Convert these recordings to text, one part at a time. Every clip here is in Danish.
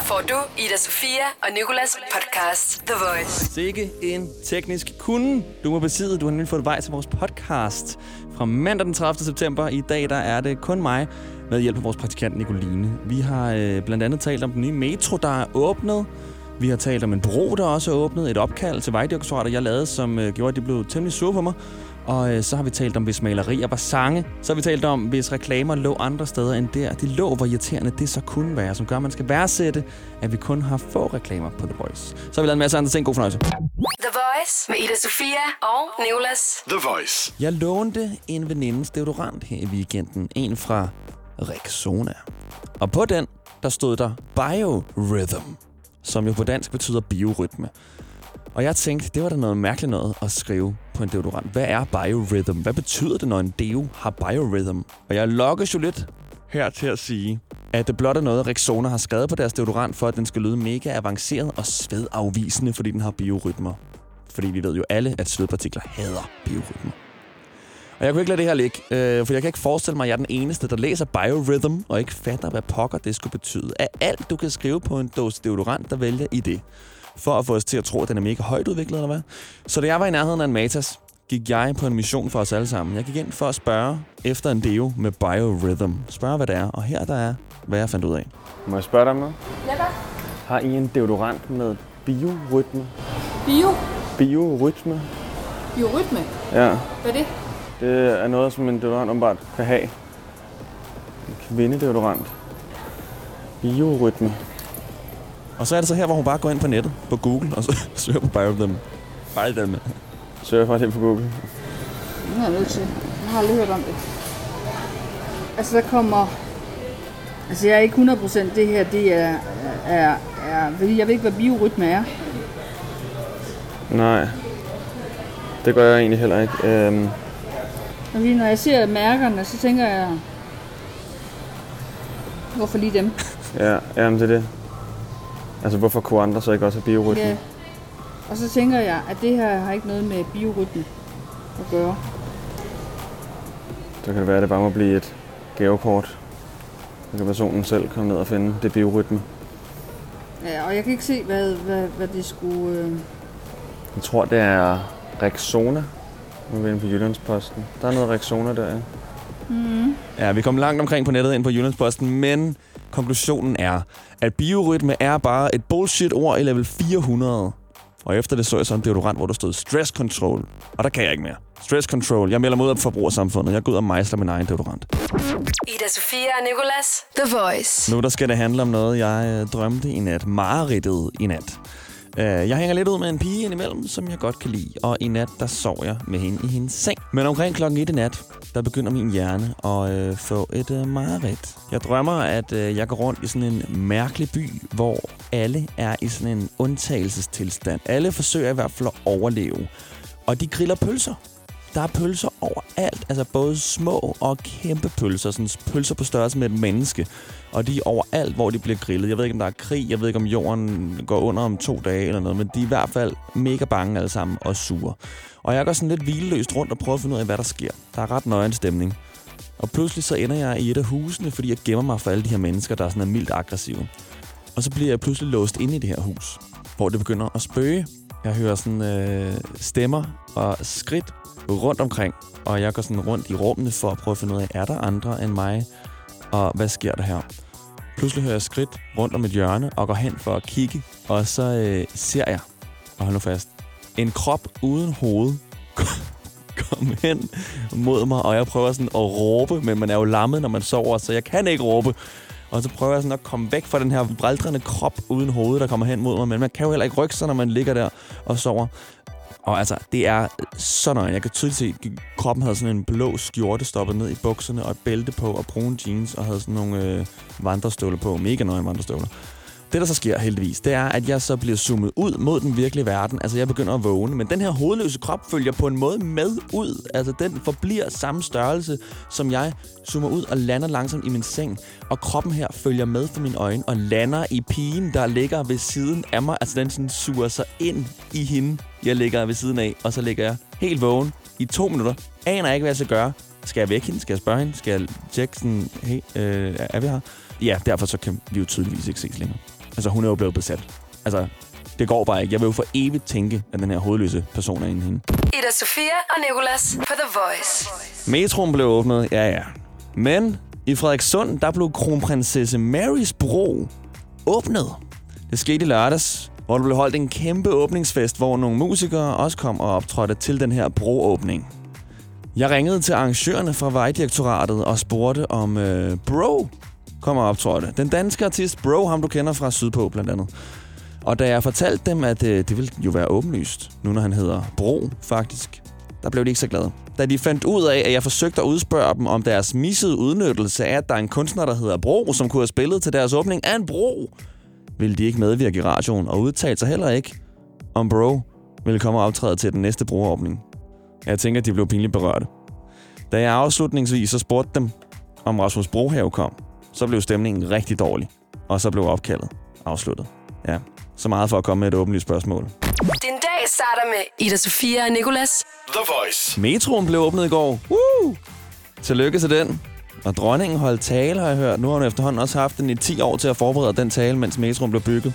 Her får du Ida Sofia og Nikolas podcast The Voice. Sikke en teknisk kunde, du må besidde. Du har nemlig fået vej til vores podcast fra mandag den 30. september. I dag der er det kun mig med hjælp af vores praktikant Nicoline. Vi har øh, blandt andet talt om den nye metro, der er åbnet. Vi har talt om en bro, der også er åbnet. Et opkald til Vejdirektoratet, jeg lavede, som øh, gjorde, at de blev temmelig sure på mig. Og øh, så har vi talt om, hvis malerier var sange. Så har vi talt om, hvis reklamer lå andre steder end der. De lå, hvor irriterende det så kunne være, som gør, at man skal værdsætte, at vi kun har få reklamer på The Voice. Så har vi lavet en masse andre ting. God fornøjelse. The Voice med Ida Sofia og Nicolas. The Voice. Jeg lånte en venindes deodorant her i weekenden. En fra Rexona. Og på den, der stod der Biorhythm, som jo på dansk betyder biorytme. Og jeg tænkte, det var da noget mærkeligt noget at skrive på en deodorant. Hvad er biorhythm? Hvad betyder det, når en deo har biorhythm? Og jeg lokkes jo lidt her til at sige, at det blot er noget, Rexona har skrevet på deres deodorant, for at den skal lyde mega avanceret og svedafvisende, fordi den har biorytmer. Fordi vi ved jo alle, at svedpartikler hader biorytmer. Og jeg kunne ikke lade det her ligge, øh, for jeg kan ikke forestille mig, at jeg er den eneste, der læser biorhythm og ikke fatter, hvad pokker det skulle betyde. Af alt, du kan skrive på en dåse deodorant, der vælger i det for at få os til at tro, at den er mega højt udviklet, eller hvad? Så da jeg var i nærheden af en Matas, gik jeg på en mission for os alle sammen. Jeg gik ind for at spørge efter en deo med biorhythm. Spørge, hvad det er, og her der er, hvad jeg fandt ud af. Må jeg spørge dig om noget? Ja, hvad? Har I en deodorant med biorytme? Bio. Biorytme? Biorytme. Ja, Hvad er det? det er noget, som en deodorant åbenbart kan have. En kvindedeodorant. Biorytme. Og så er det så her, hvor hun bare går ind på nettet, på Google, og så søger på biorhythm. Biorhythm. Søger faktisk ind på Google. Det er jeg nødt til. Jeg har aldrig hørt om det. Altså, der kommer... Altså, jeg er ikke 100% det her, det er, er, er... Fordi jeg ved ikke, hvad biorytme er. Nej. Det gør jeg egentlig heller ikke. Øhm, Fordi når jeg ser mærkerne, så tænker jeg... Hvorfor lige dem? ja, jamen det er det. Altså, hvorfor kunne andre så ikke også have biorytme? Ja. Og så tænker jeg, at det her har ikke noget med biorytme at gøre. Så kan det være, at det bare må blive et gavekort. Så kan personen selv komme ned og finde det biorytme. Ja, og jeg kan ikke se, hvad, hvad, hvad det skulle... Øh... Jeg tror, det er Rexona. Nu er vi inde på Jyllandsposten. Der er noget Rexona der, ja. Mm. Ja, vi kom langt omkring på nettet ind på Jyllandsposten, men konklusionen er, at biorytme er bare et bullshit-ord i level 400. Og efter det så jeg så en deodorant, hvor der stod stress control. Og der kan jeg ikke mere. Stress control. Jeg melder mig ud af forbrugersamfundet. Jeg går ud og mejsler min egen deodorant. Ida Sofia og Nicolas. The Voice. Nu der skal det handle om noget, jeg øh, drømte i nat. Mareridtet i nat. Øh, jeg hænger lidt ud med en pige indimellem, som jeg godt kan lide. Og i nat, der sov jeg med hende i hendes seng. Men omkring klokken 1 i nat, der begynder min hjerne at øh, få et øh, mareridt. Jeg drømmer, at øh, jeg går rundt i sådan en mærkelig by, hvor alle er i sådan en undtagelsestilstand. Alle forsøger i hvert fald at overleve. Og de griller pølser. Der er pølser alt, altså både små og kæmpe pølser, sådan pølser på størrelse med et menneske. Og de er overalt, hvor de bliver grillet. Jeg ved ikke, om der er krig, jeg ved ikke, om jorden går under om to dage eller noget, men de er i hvert fald mega bange alle sammen og sure. Og jeg går sådan lidt hvileløst rundt og prøver at finde ud af, hvad der sker. Der er ret nøgen stemning. Og pludselig så ender jeg i et af husene, fordi jeg gemmer mig for alle de her mennesker, der er sådan er mildt aggressive. Og så bliver jeg pludselig låst inde i det her hus, hvor det begynder at spøge. Jeg hører sådan øh, stemmer og skridt rundt omkring, og jeg går sådan rundt i rummene for at prøve at finde ud af, er der andre end mig, og hvad sker der her? Pludselig hører jeg skridt rundt om et hjørne og går hen for at kigge, og så øh, ser jeg, og hold nu fast, en krop uden hoved komme hen mod mig, og jeg prøver sådan at råbe, men man er jo lammet, når man sover, så jeg kan ikke råbe. Og så prøver jeg sådan at komme væk fra den her brældrende krop uden hoved, der kommer hen mod mig. Men man kan jo heller ikke rykke sig, når man ligger der og sover. Og altså, det er så nøje. Jeg kan tydeligt se, at kroppen havde sådan en blå skjorte stoppet ned i bukserne, og et bælte på, og brune jeans, og havde sådan nogle øh, vandrestøvler på. Mega nøje vandrestøvler. Det, der så sker heldigvis, det er, at jeg så bliver zoomet ud mod den virkelige verden. Altså, jeg begynder at vågne. Men den her hovedløse krop følger på en måde med ud. Altså, den forbliver samme størrelse, som jeg zoomer ud og lander langsomt i min seng. Og kroppen her følger med for mine øjne og lander i pigen, der ligger ved siden af mig. Altså, den sådan suger sig ind i hende, jeg ligger ved siden af. Og så ligger jeg helt vågen i to minutter. Aner ikke, hvad jeg skal gøre. Skal jeg vække hende? Skal jeg spørge hende? Skal jeg tjekke sådan, hey, øh, er vi her? Ja, derfor så kan vi jo tydeligvis ikke ses længere. Altså, hun er jo blevet besat. Altså, det går bare ikke. Jeg vil jo for evigt tænke, at den her hovedløse person er inde i hende. Ida Sofia og Nicolas på The Voice. Metroen blev åbnet, ja ja. Men i Frederikssund, der blev kronprinsesse Marys bro åbnet. Det skete i lørdags, hvor der blev holdt en kæmpe åbningsfest, hvor nogle musikere også kom og optrådte til den her broåbning. Jeg ringede til arrangørerne fra Vejdirektoratet og spurgte om øh, Bro kommer og optrådte. Den danske artist Bro, ham du kender fra Sydpå blandt andet. Og da jeg fortalte dem, at øh, det ville jo være åbenlyst, nu når han hedder Bro faktisk, der blev de ikke så glade. Da de fandt ud af, at jeg forsøgte at udspørge dem om deres missede udnyttelse af, at der er en kunstner, der hedder Bro, som kunne have spillet til deres åbning af en bro, ville de ikke medvirke i radioen og udtale sig heller ikke, om Bro ville komme og optræde til den næste broåbning. Jeg tænker, at de blev pinligt berørte. Da jeg afslutningsvis så spurgte dem, om Rasmus Brohave kom, så blev stemningen rigtig dårlig, og så blev opkaldet afsluttet. Ja, så meget for at komme med et åbenlyst spørgsmål. Din dag starter med Ida Sofia og Nicolas. The Voice. Metroen blev åbnet i går. Woo! Tillykke til den. Og dronningen holdt tale, har jeg hørt. Nu har hun efterhånden også haft den i 10 år til at forberede den tale, mens metroen blev bygget.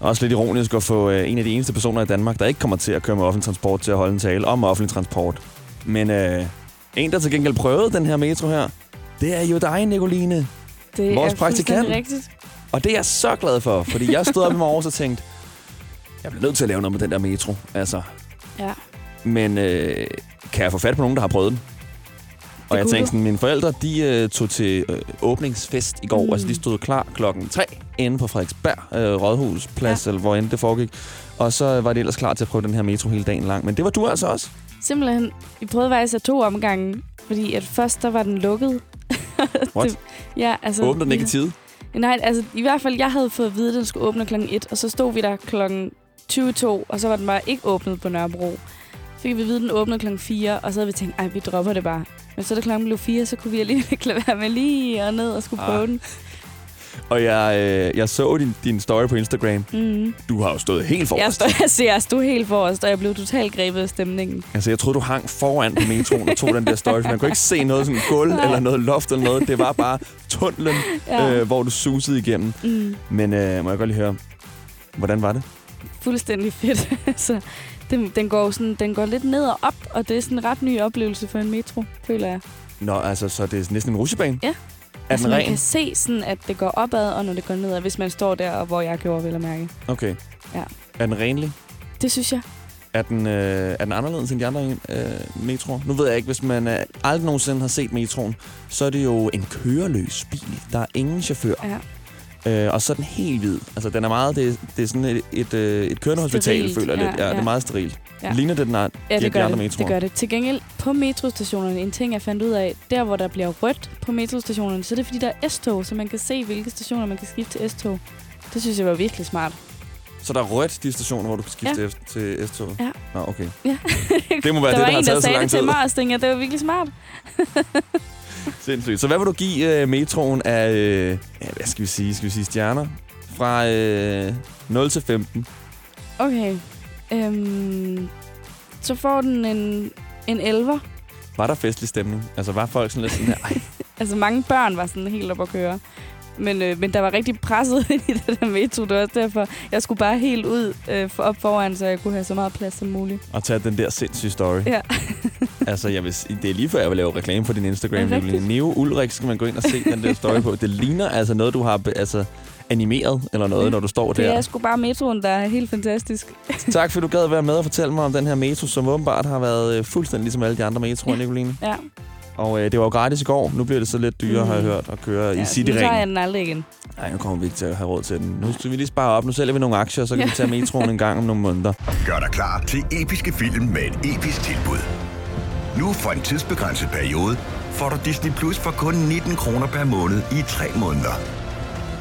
Også lidt ironisk at få øh, en af de eneste personer i Danmark, der ikke kommer til at køre med offentlig transport, til at holde en tale om offentlig transport. Men øh, en, der til gengæld prøvede den her metro her, det er jo dig, Nicoline. Det Vores er praktikant. rigtigt. Og det er jeg så glad for, fordi jeg stod op i morges og tænkte, jeg bliver nødt til at lave noget med den der metro. Altså, Ja. Men øh, kan jeg få fat på nogen, der har prøvet den? Og jeg tænkte sådan, mine forældre, de øh, tog til øh, åbningsfest i går. Mm. Altså, de stod klar klokken 3 inde på Frederiksberg øh, Rådhusplads, ja. eller hvor end det foregik. Og så var de ellers klar til at prøve den her metro hele dagen lang. Men det var du altså også. Simpelthen, vi prøvede faktisk af to omgange, fordi at først der var den lukket. What? Det- ja, altså, Åbner den ikke i tide? Nej, altså i hvert fald, jeg havde fået at vide, at den skulle åbne klokken 1, og så stod vi der klokken 22, og så var den bare ikke åbnet på Nørrebro. Fik vi at vide, at den åbnede klokken 4, og så havde vi tænkt, ej, vi dropper det bare. Men så da klokken blev 4, så kunne vi alligevel ikke lade være med lige og ned og skulle Ah. prøve den. Og jeg, øh, jeg så din, din story på Instagram. Mm. Du har jo stået helt Jeg forrest. stod, altså, jeg stod helt forrest, og jeg blev totalt grebet af stemningen. Altså, jeg troede, du hang foran på metroen og tog den der story. Man kunne ikke se noget sådan gulv Nej. eller noget loft eller noget. Det var bare tunnelen, Ja. øh, hvor du susede igennem. Mm. Men øh, må jeg godt lige høre, hvordan var det? fuldstændig fedt. så den, den, går sådan, den går lidt ned og op, og det er sådan en ret ny oplevelse for en metro, føler jeg. Nå, altså, så det er næsten en rutsjebane? Ja. Altså, man ren? kan se, sådan, at det går opad, og når det går nedad, hvis man står der, hvor jeg gjorde, vil jeg mærke. Okay. Ja. Er den renlig? Det synes jeg. Er den, øh, er den anderledes end de andre øh, metroer? Nu ved jeg ikke, hvis man øh, aldrig nogensinde har set metroen, så er det jo en køreløs bil. Der er ingen chauffør. Ja. Øh, og så er den helt hvid. Altså, den er meget... Det, det er sådan et, et, øh, et kørende hospital, Sterilt. føler jeg Ja, lidt. Ja, ja. det er meget sterilt. Ja. Ligner det den er, Ja, de, det de gør andre det. metroer? det gør det. Til gengæld på metrostationerne, en ting jeg fandt ud af, der hvor der bliver rødt på metrostationerne, så er det fordi, der er S-tog, så man kan se, hvilke stationer man kan skifte til S-tog. Det synes jeg var virkelig smart. Så der er rødt de stationer, hvor du kan skifte ja. til S-toget? Ja. Nå, okay. Ja. Det må være der det, var der har en, der taget så sagde lang det til tid. mig, og så tænkte det var virkelig smart. Sindssygt. Så hvad vil du give øh, metroen af, øh, hvad skal vi sige, skal vi sige stjerner? Fra øh, 0 til 15. Okay. Øhm, så får den en, en 11'er. Var der festlig stemning? Altså var folk sådan lidt sådan her, ej, Altså mange børn var sådan helt op at køre. Men, øh, men der var rigtig presset ind i det der metro. Det var også derfor, jeg skulle bare helt ud øh, for, op foran, så jeg kunne have så meget plads som muligt. og tage den der sindssyge story. Ja. altså, jeg vil, det er lige før, jeg vil lave reklame på din Instagram. Rigtigt? Neo Ulrik skal man gå ind og se den der story på. Det ligner altså noget, du har altså, animeret eller noget, når du står Det der. er sgu bare metroen, der er helt fantastisk. Tak fordi du gad være med og fortælle mig om den her metro, som åbenbart har været øh, fuldstændig ligesom alle de andre metroer, Ja. Nicoline. Ja, Og øh, det var jo gratis i går. Nu bliver det så lidt dyrere, Mm. har jeg hørt, at køre i ja City nu tager jeg den aldrig igen. Nej, nu kommer vi ikke til at have råd til den. Nu skal vi lige spare op. Nu sælger vi nogle aktier, så kan Ja. vi tage metroen en gang om nogle måneder. Gør dig klar til episke film med et episk tilbud. Nu for en tidsbegrænset periode får du Disney Plus for kun 19 kroner per måned i 3 måneder.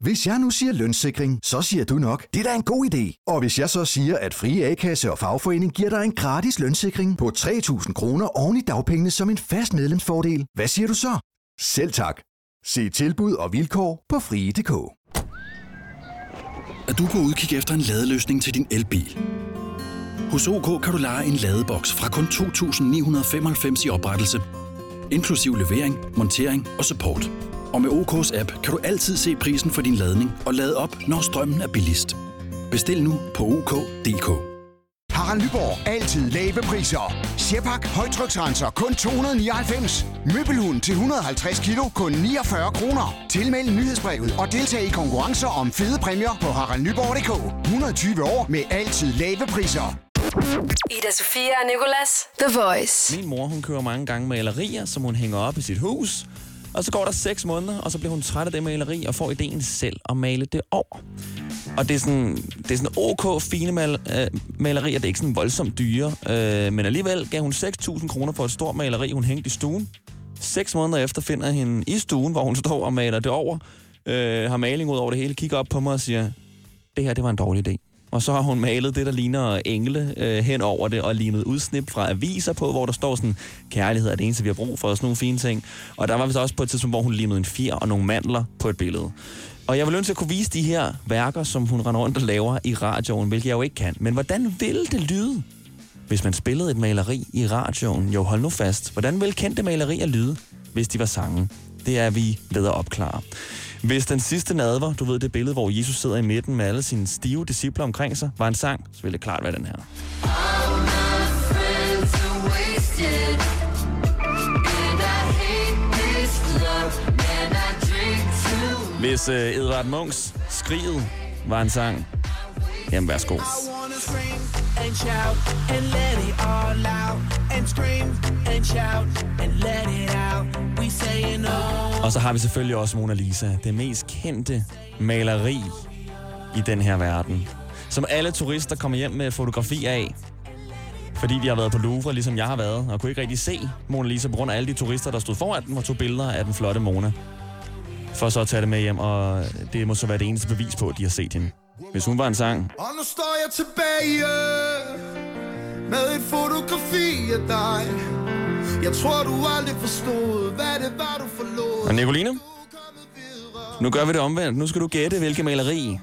Hvis jeg nu siger lønssikring, så siger du nok, det er da en god idé. Og hvis jeg så siger, at Frie A-kasse og fagforening giver dig en gratis lønssikring på 3.000 kroner oven i dagpengene som en fast medlemsfordel, hvad siger du så? Selv tak. Se tilbud og vilkår på frie.dk. Er du på udkig efter en ladeløsning til din elbil? Hos OK kan du lege en ladeboks fra kun 2.995 i oprettelse, inklusiv levering, montering og support. Og med OK's app kan du altid se prisen for din ladning og lade op, når strømmen er billigst. Bestil nu på OK.dk. Harald Nyborg. Altid lave priser. Sjehpak. Højtryksrenser. Kun 299. Møbelhund til 150 kilo. Kun 49 kroner. Tilmeld nyhedsbrevet og deltag i konkurrencer om fede præmier på haraldnyborg.dk. 120 år med altid lave priser. Ida Sofia og Nicolas. The Voice. Min mor, hun køber mange gange malerier, som hun hænger op i sit hus. Og så går der 6 måneder, og så bliver hun træt af det maleri og får ideen selv at male det over. Og det er sådan, det er sådan ok fine mal, øh, malerier. Det er ikke sådan voldsomt dyre. Øh, men alligevel gav hun 6.000 kroner for et stort maleri, hun hængte i stuen. 6 måneder efter finder jeg hende i stuen, hvor hun står og maler det over. Øh, har maling ud over det hele, kigger op på mig og siger, det her, det var en dårlig idé. Og så har hun malet det, der ligner engle øh, hen over det, og limet udsnip fra aviser på, hvor der står sådan, kærlighed er det eneste, vi har brug for, og sådan nogle fine ting. Og der var vi så også på et tidspunkt, hvor hun limede en fjer og nogle mandler på et billede. Og jeg vil ønske at kunne vise de her værker, som hun render rundt og laver i radioen, hvilket jeg jo ikke kan. Men hvordan ville det lyde, hvis man spillede et maleri i radioen? Jo, hold nu fast. Hvordan ville kendte malerier lyde, hvis de var sange? Det er vi ved at opklare. Hvis den sidste nadver, du ved det billede, hvor Jesus sidder i midten med alle sine stive disciple omkring sig, var en sang, så ville det klart være den her. Hvis uh, Edvard Munchs Skriget var en sang, jamen værsgo and shout and let it all out and scream and shout and let it out. We saying oh. Og så har vi selvfølgelig også Mona Lisa, det mest kendte maleri i den her verden. Som alle turister kommer hjem med fotografi af, fordi de har været på Louvre, ligesom jeg har været, og kunne ikke rigtig se Mona Lisa på grund af alle de turister, der stod foran den og tog billeder af den flotte Mona. For så at tage det med hjem, og det må så være det eneste bevis på, at de har set hende. Hvis hun var en sang, Og nu står jeg tilbage med et fotografi af dig. Jeg tror, du aldrig forstod, hvad det var, du forlod. Og Nicoline, nu gør vi det omvendt. Nu skal du gætte, hvilket maleri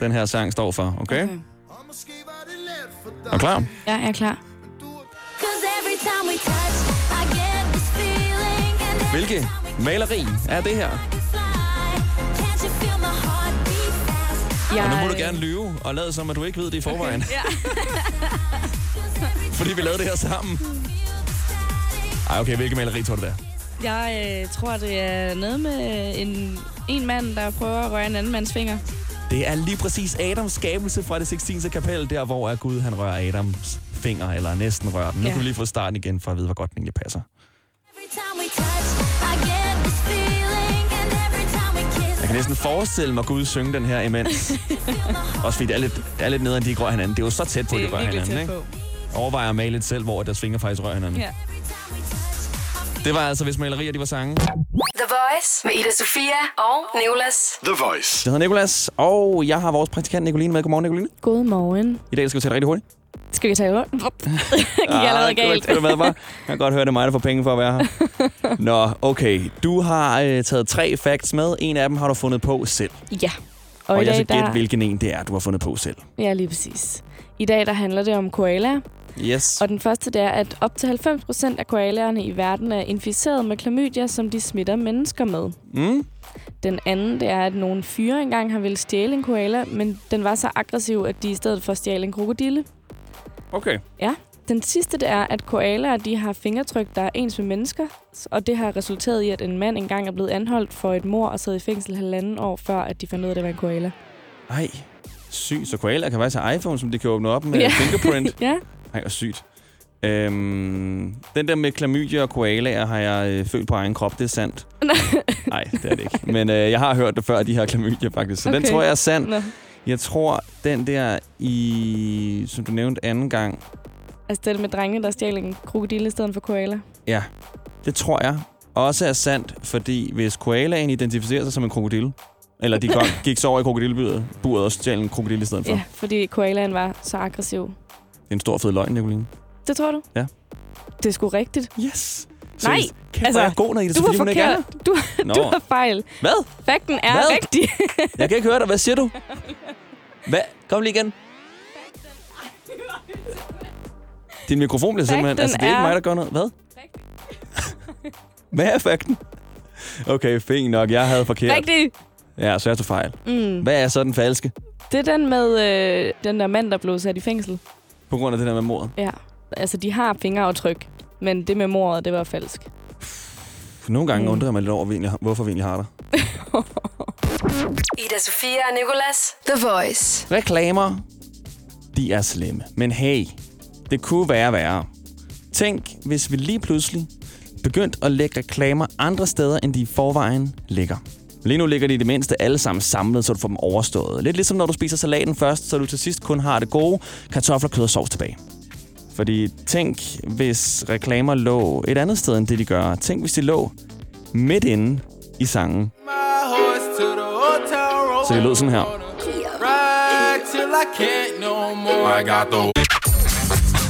den her sang står for, okay? okay. Er du klar? Ja, jeg er klar. Hvilket maleri er det her? Jeg, Og nu må du gerne lyve og lade som, at du ikke ved det i forvejen. Ja. Fordi vi lavede det her sammen. Ej, okay, hvilket maleri tror du der? Jeg øh, tror, det er noget med en, en mand, der prøver at røre en anden mands finger. Det er lige præcis Adams skabelse fra det 16. kapel, der hvor er Gud, han rører Adams finger, eller næsten rører den. Nu Ja. kan vi lige få starten igen, for at vide, hvor godt den egentlig passer. Jeg kan næsten forestille mig Gud synge den her imens. Også fordi det er lidt, det er lidt nederen, de ikke rører hinanden. Det er jo så tæt på, at Det de er rører hinanden. Ikke? Overvejer at male lidt selv, hvor deres fingre faktisk rører hinanden. Ja. Det var altså, hvis malerier de var sange. The Voice med Ida Sofia og Nicolas. The Voice. Jeg hedder Nikolas, og jeg har vores praktikant Nicoline med. Godmorgen, Nicoline. Godmorgen. I dag skal vi tage det rigtig hurtigt. Skal vi tage rundt? Gik allerede galt. Kunne, kunne, jeg kan godt høre, det er mig, der får penge for at være her. Nå, okay. Du har øh, taget tre facts med. En af dem har du fundet på selv. Ja. Og, og i jeg dag, skal gætte, der... hvilken en det er, du har fundet på selv. Ja, lige præcis. I dag der handler det om koalaer. Yes. Og den første det er, at op til 90% af koalaerne i verden er inficeret med klamydia, som de smitter mennesker med. Mm. Den anden det er, at nogle fyre engang har ville stjæle en koala, men den var så aggressiv, at de i stedet for stjæle en krokodille. Okay. Ja. Den sidste det er, at koalaer de har fingertryk, der er ens med mennesker, og det har resulteret i, at en mand engang er blevet anholdt for et mor og sad i fængsel halvanden år, før at de fandt ud af, at det var en koala. Ej, sygt. Så koala kan faktisk have iPhone, som de kan åbne op med Ja. fingerprint. ja. Ej, hvor sygt. Øhm, den der med klamydia og koalaer har jeg øh, følt på egen krop, det er sandt. Nej, det er det ikke. Men øh, jeg har hørt det før, de her klamydia faktisk. Så okay. den tror jeg er sand. Nå. Jeg tror, den der i, som du nævnte anden gang, Altså det med drengene, der stjal en krokodille i stedet for koala. ja, det tror jeg også er sandt, fordi hvis koalaen identificerer sig som en krokodille, eller de gik så over i krokodilleburet buret og stjal en krokodille i stedet for. Ja, fordi koalaen var så aggressiv. Det er en stor fed løgn, Nicoline. Det tror du? Ja. Det er sgu rigtigt. Yes! Nej, Seriøst. Kæft, er jeg god, når du har hun ikke er forkert. Du, Nå. du har fejl. Hvad? Fakten er Hvad? rigtig. Jeg kan ikke høre dig. Hvad siger du? Hvad? Kom lige igen. Din mikrofon bliver simpelthen... Fakten Altså, det er ikke er- mig, der gør noget. Hvad? Hvad er fakten? Okay, fint nok. Jeg havde forkert. Rigtig. Ja, så jeg tog fejl. Mm. Hvad er så den falske? Det er den med øh, den der mand, der blev sat i fængsel. På grund af det der med mordet. Ja. Altså, de har fingeraftryk, men det med mordet, det var falsk. Nogle gange Mm. undrer jeg mig lidt over, hvorfor vi egentlig har dig. Ida Sofia og Nicolas. The Voice. Reklamer, de er slemme. Men hey, det kunne være værre. Tænk, hvis vi lige pludselig begyndte at lægge reklamer andre steder, end de i forvejen ligger. Lige nu ligger de i det mindste alle sammen samlet, så du får dem overstået. Lidt ligesom når du spiser salaten først, så du til sidst kun har det gode kartofler, kød og sovs tilbage. Fordi tænk, hvis reklamer lå et andet sted, end det de gør. Tænk, hvis de lå midt inde i sangen. Så det lød sådan her.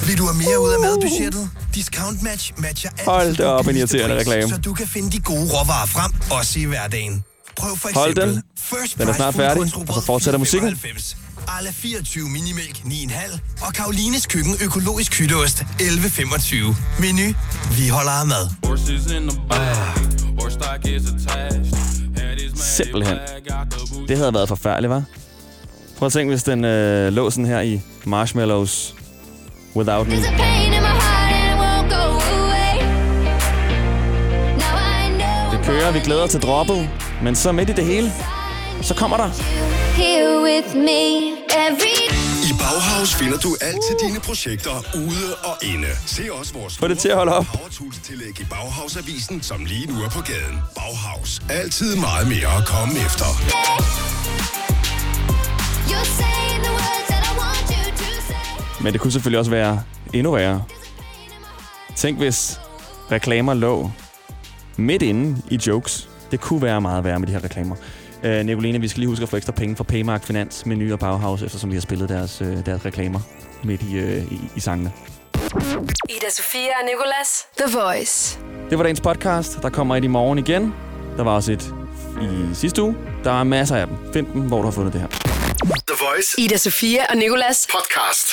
Vil du have mere ud af madbudgettet? Discount Match matcher altid Hold da op, en irriterende reklame. Så du kan finde de gode råvarer frem, også i hverdagen. Prøv for Hold eksempel den. First Den er snart færdig, og så fortsætter musikken. 4,95. Arla 24 minimælk 9,5 og Karolines Køkken økologisk hytteost 11,25. Menu. Vi holder af mad. horses in the back. Horse stock is attached. Simpelthen. Det havde været forfærdeligt, var? Prøv at tænke, hvis den øh, lå sådan her i Marshmallows Without Me. Det kører, vi glæder til droppet, men så midt i det hele, så kommer der. Here with me every Bauhaus finder du alt til dine projekter ude og inde. Se også vores Få det til at holde op. Tillæg i Bauhaus-avisen, som lige nu er på gaden. Bauhaus. Altid meget mere at komme efter. Men det kunne selvfølgelig også være endnu værre. Tænk, hvis reklamer lå midt inde i jokes. Det kunne være meget værre med de her reklamer. Øh, Nicoline, vi skal lige huske at få ekstra penge fra Paymark Finans, Menu og Bauhaus, eftersom vi har spillet deres, øh, deres reklamer midt i, øh, i, i sangene. Ida Sofia og Nicolas. The Voice. Det var dagens podcast. Der kommer et i morgen igen. Der var også et i sidste uge. Der er masser af dem. Find dem, hvor du har fundet det her. The Voice Ida Sofia og Nicolas. podcast.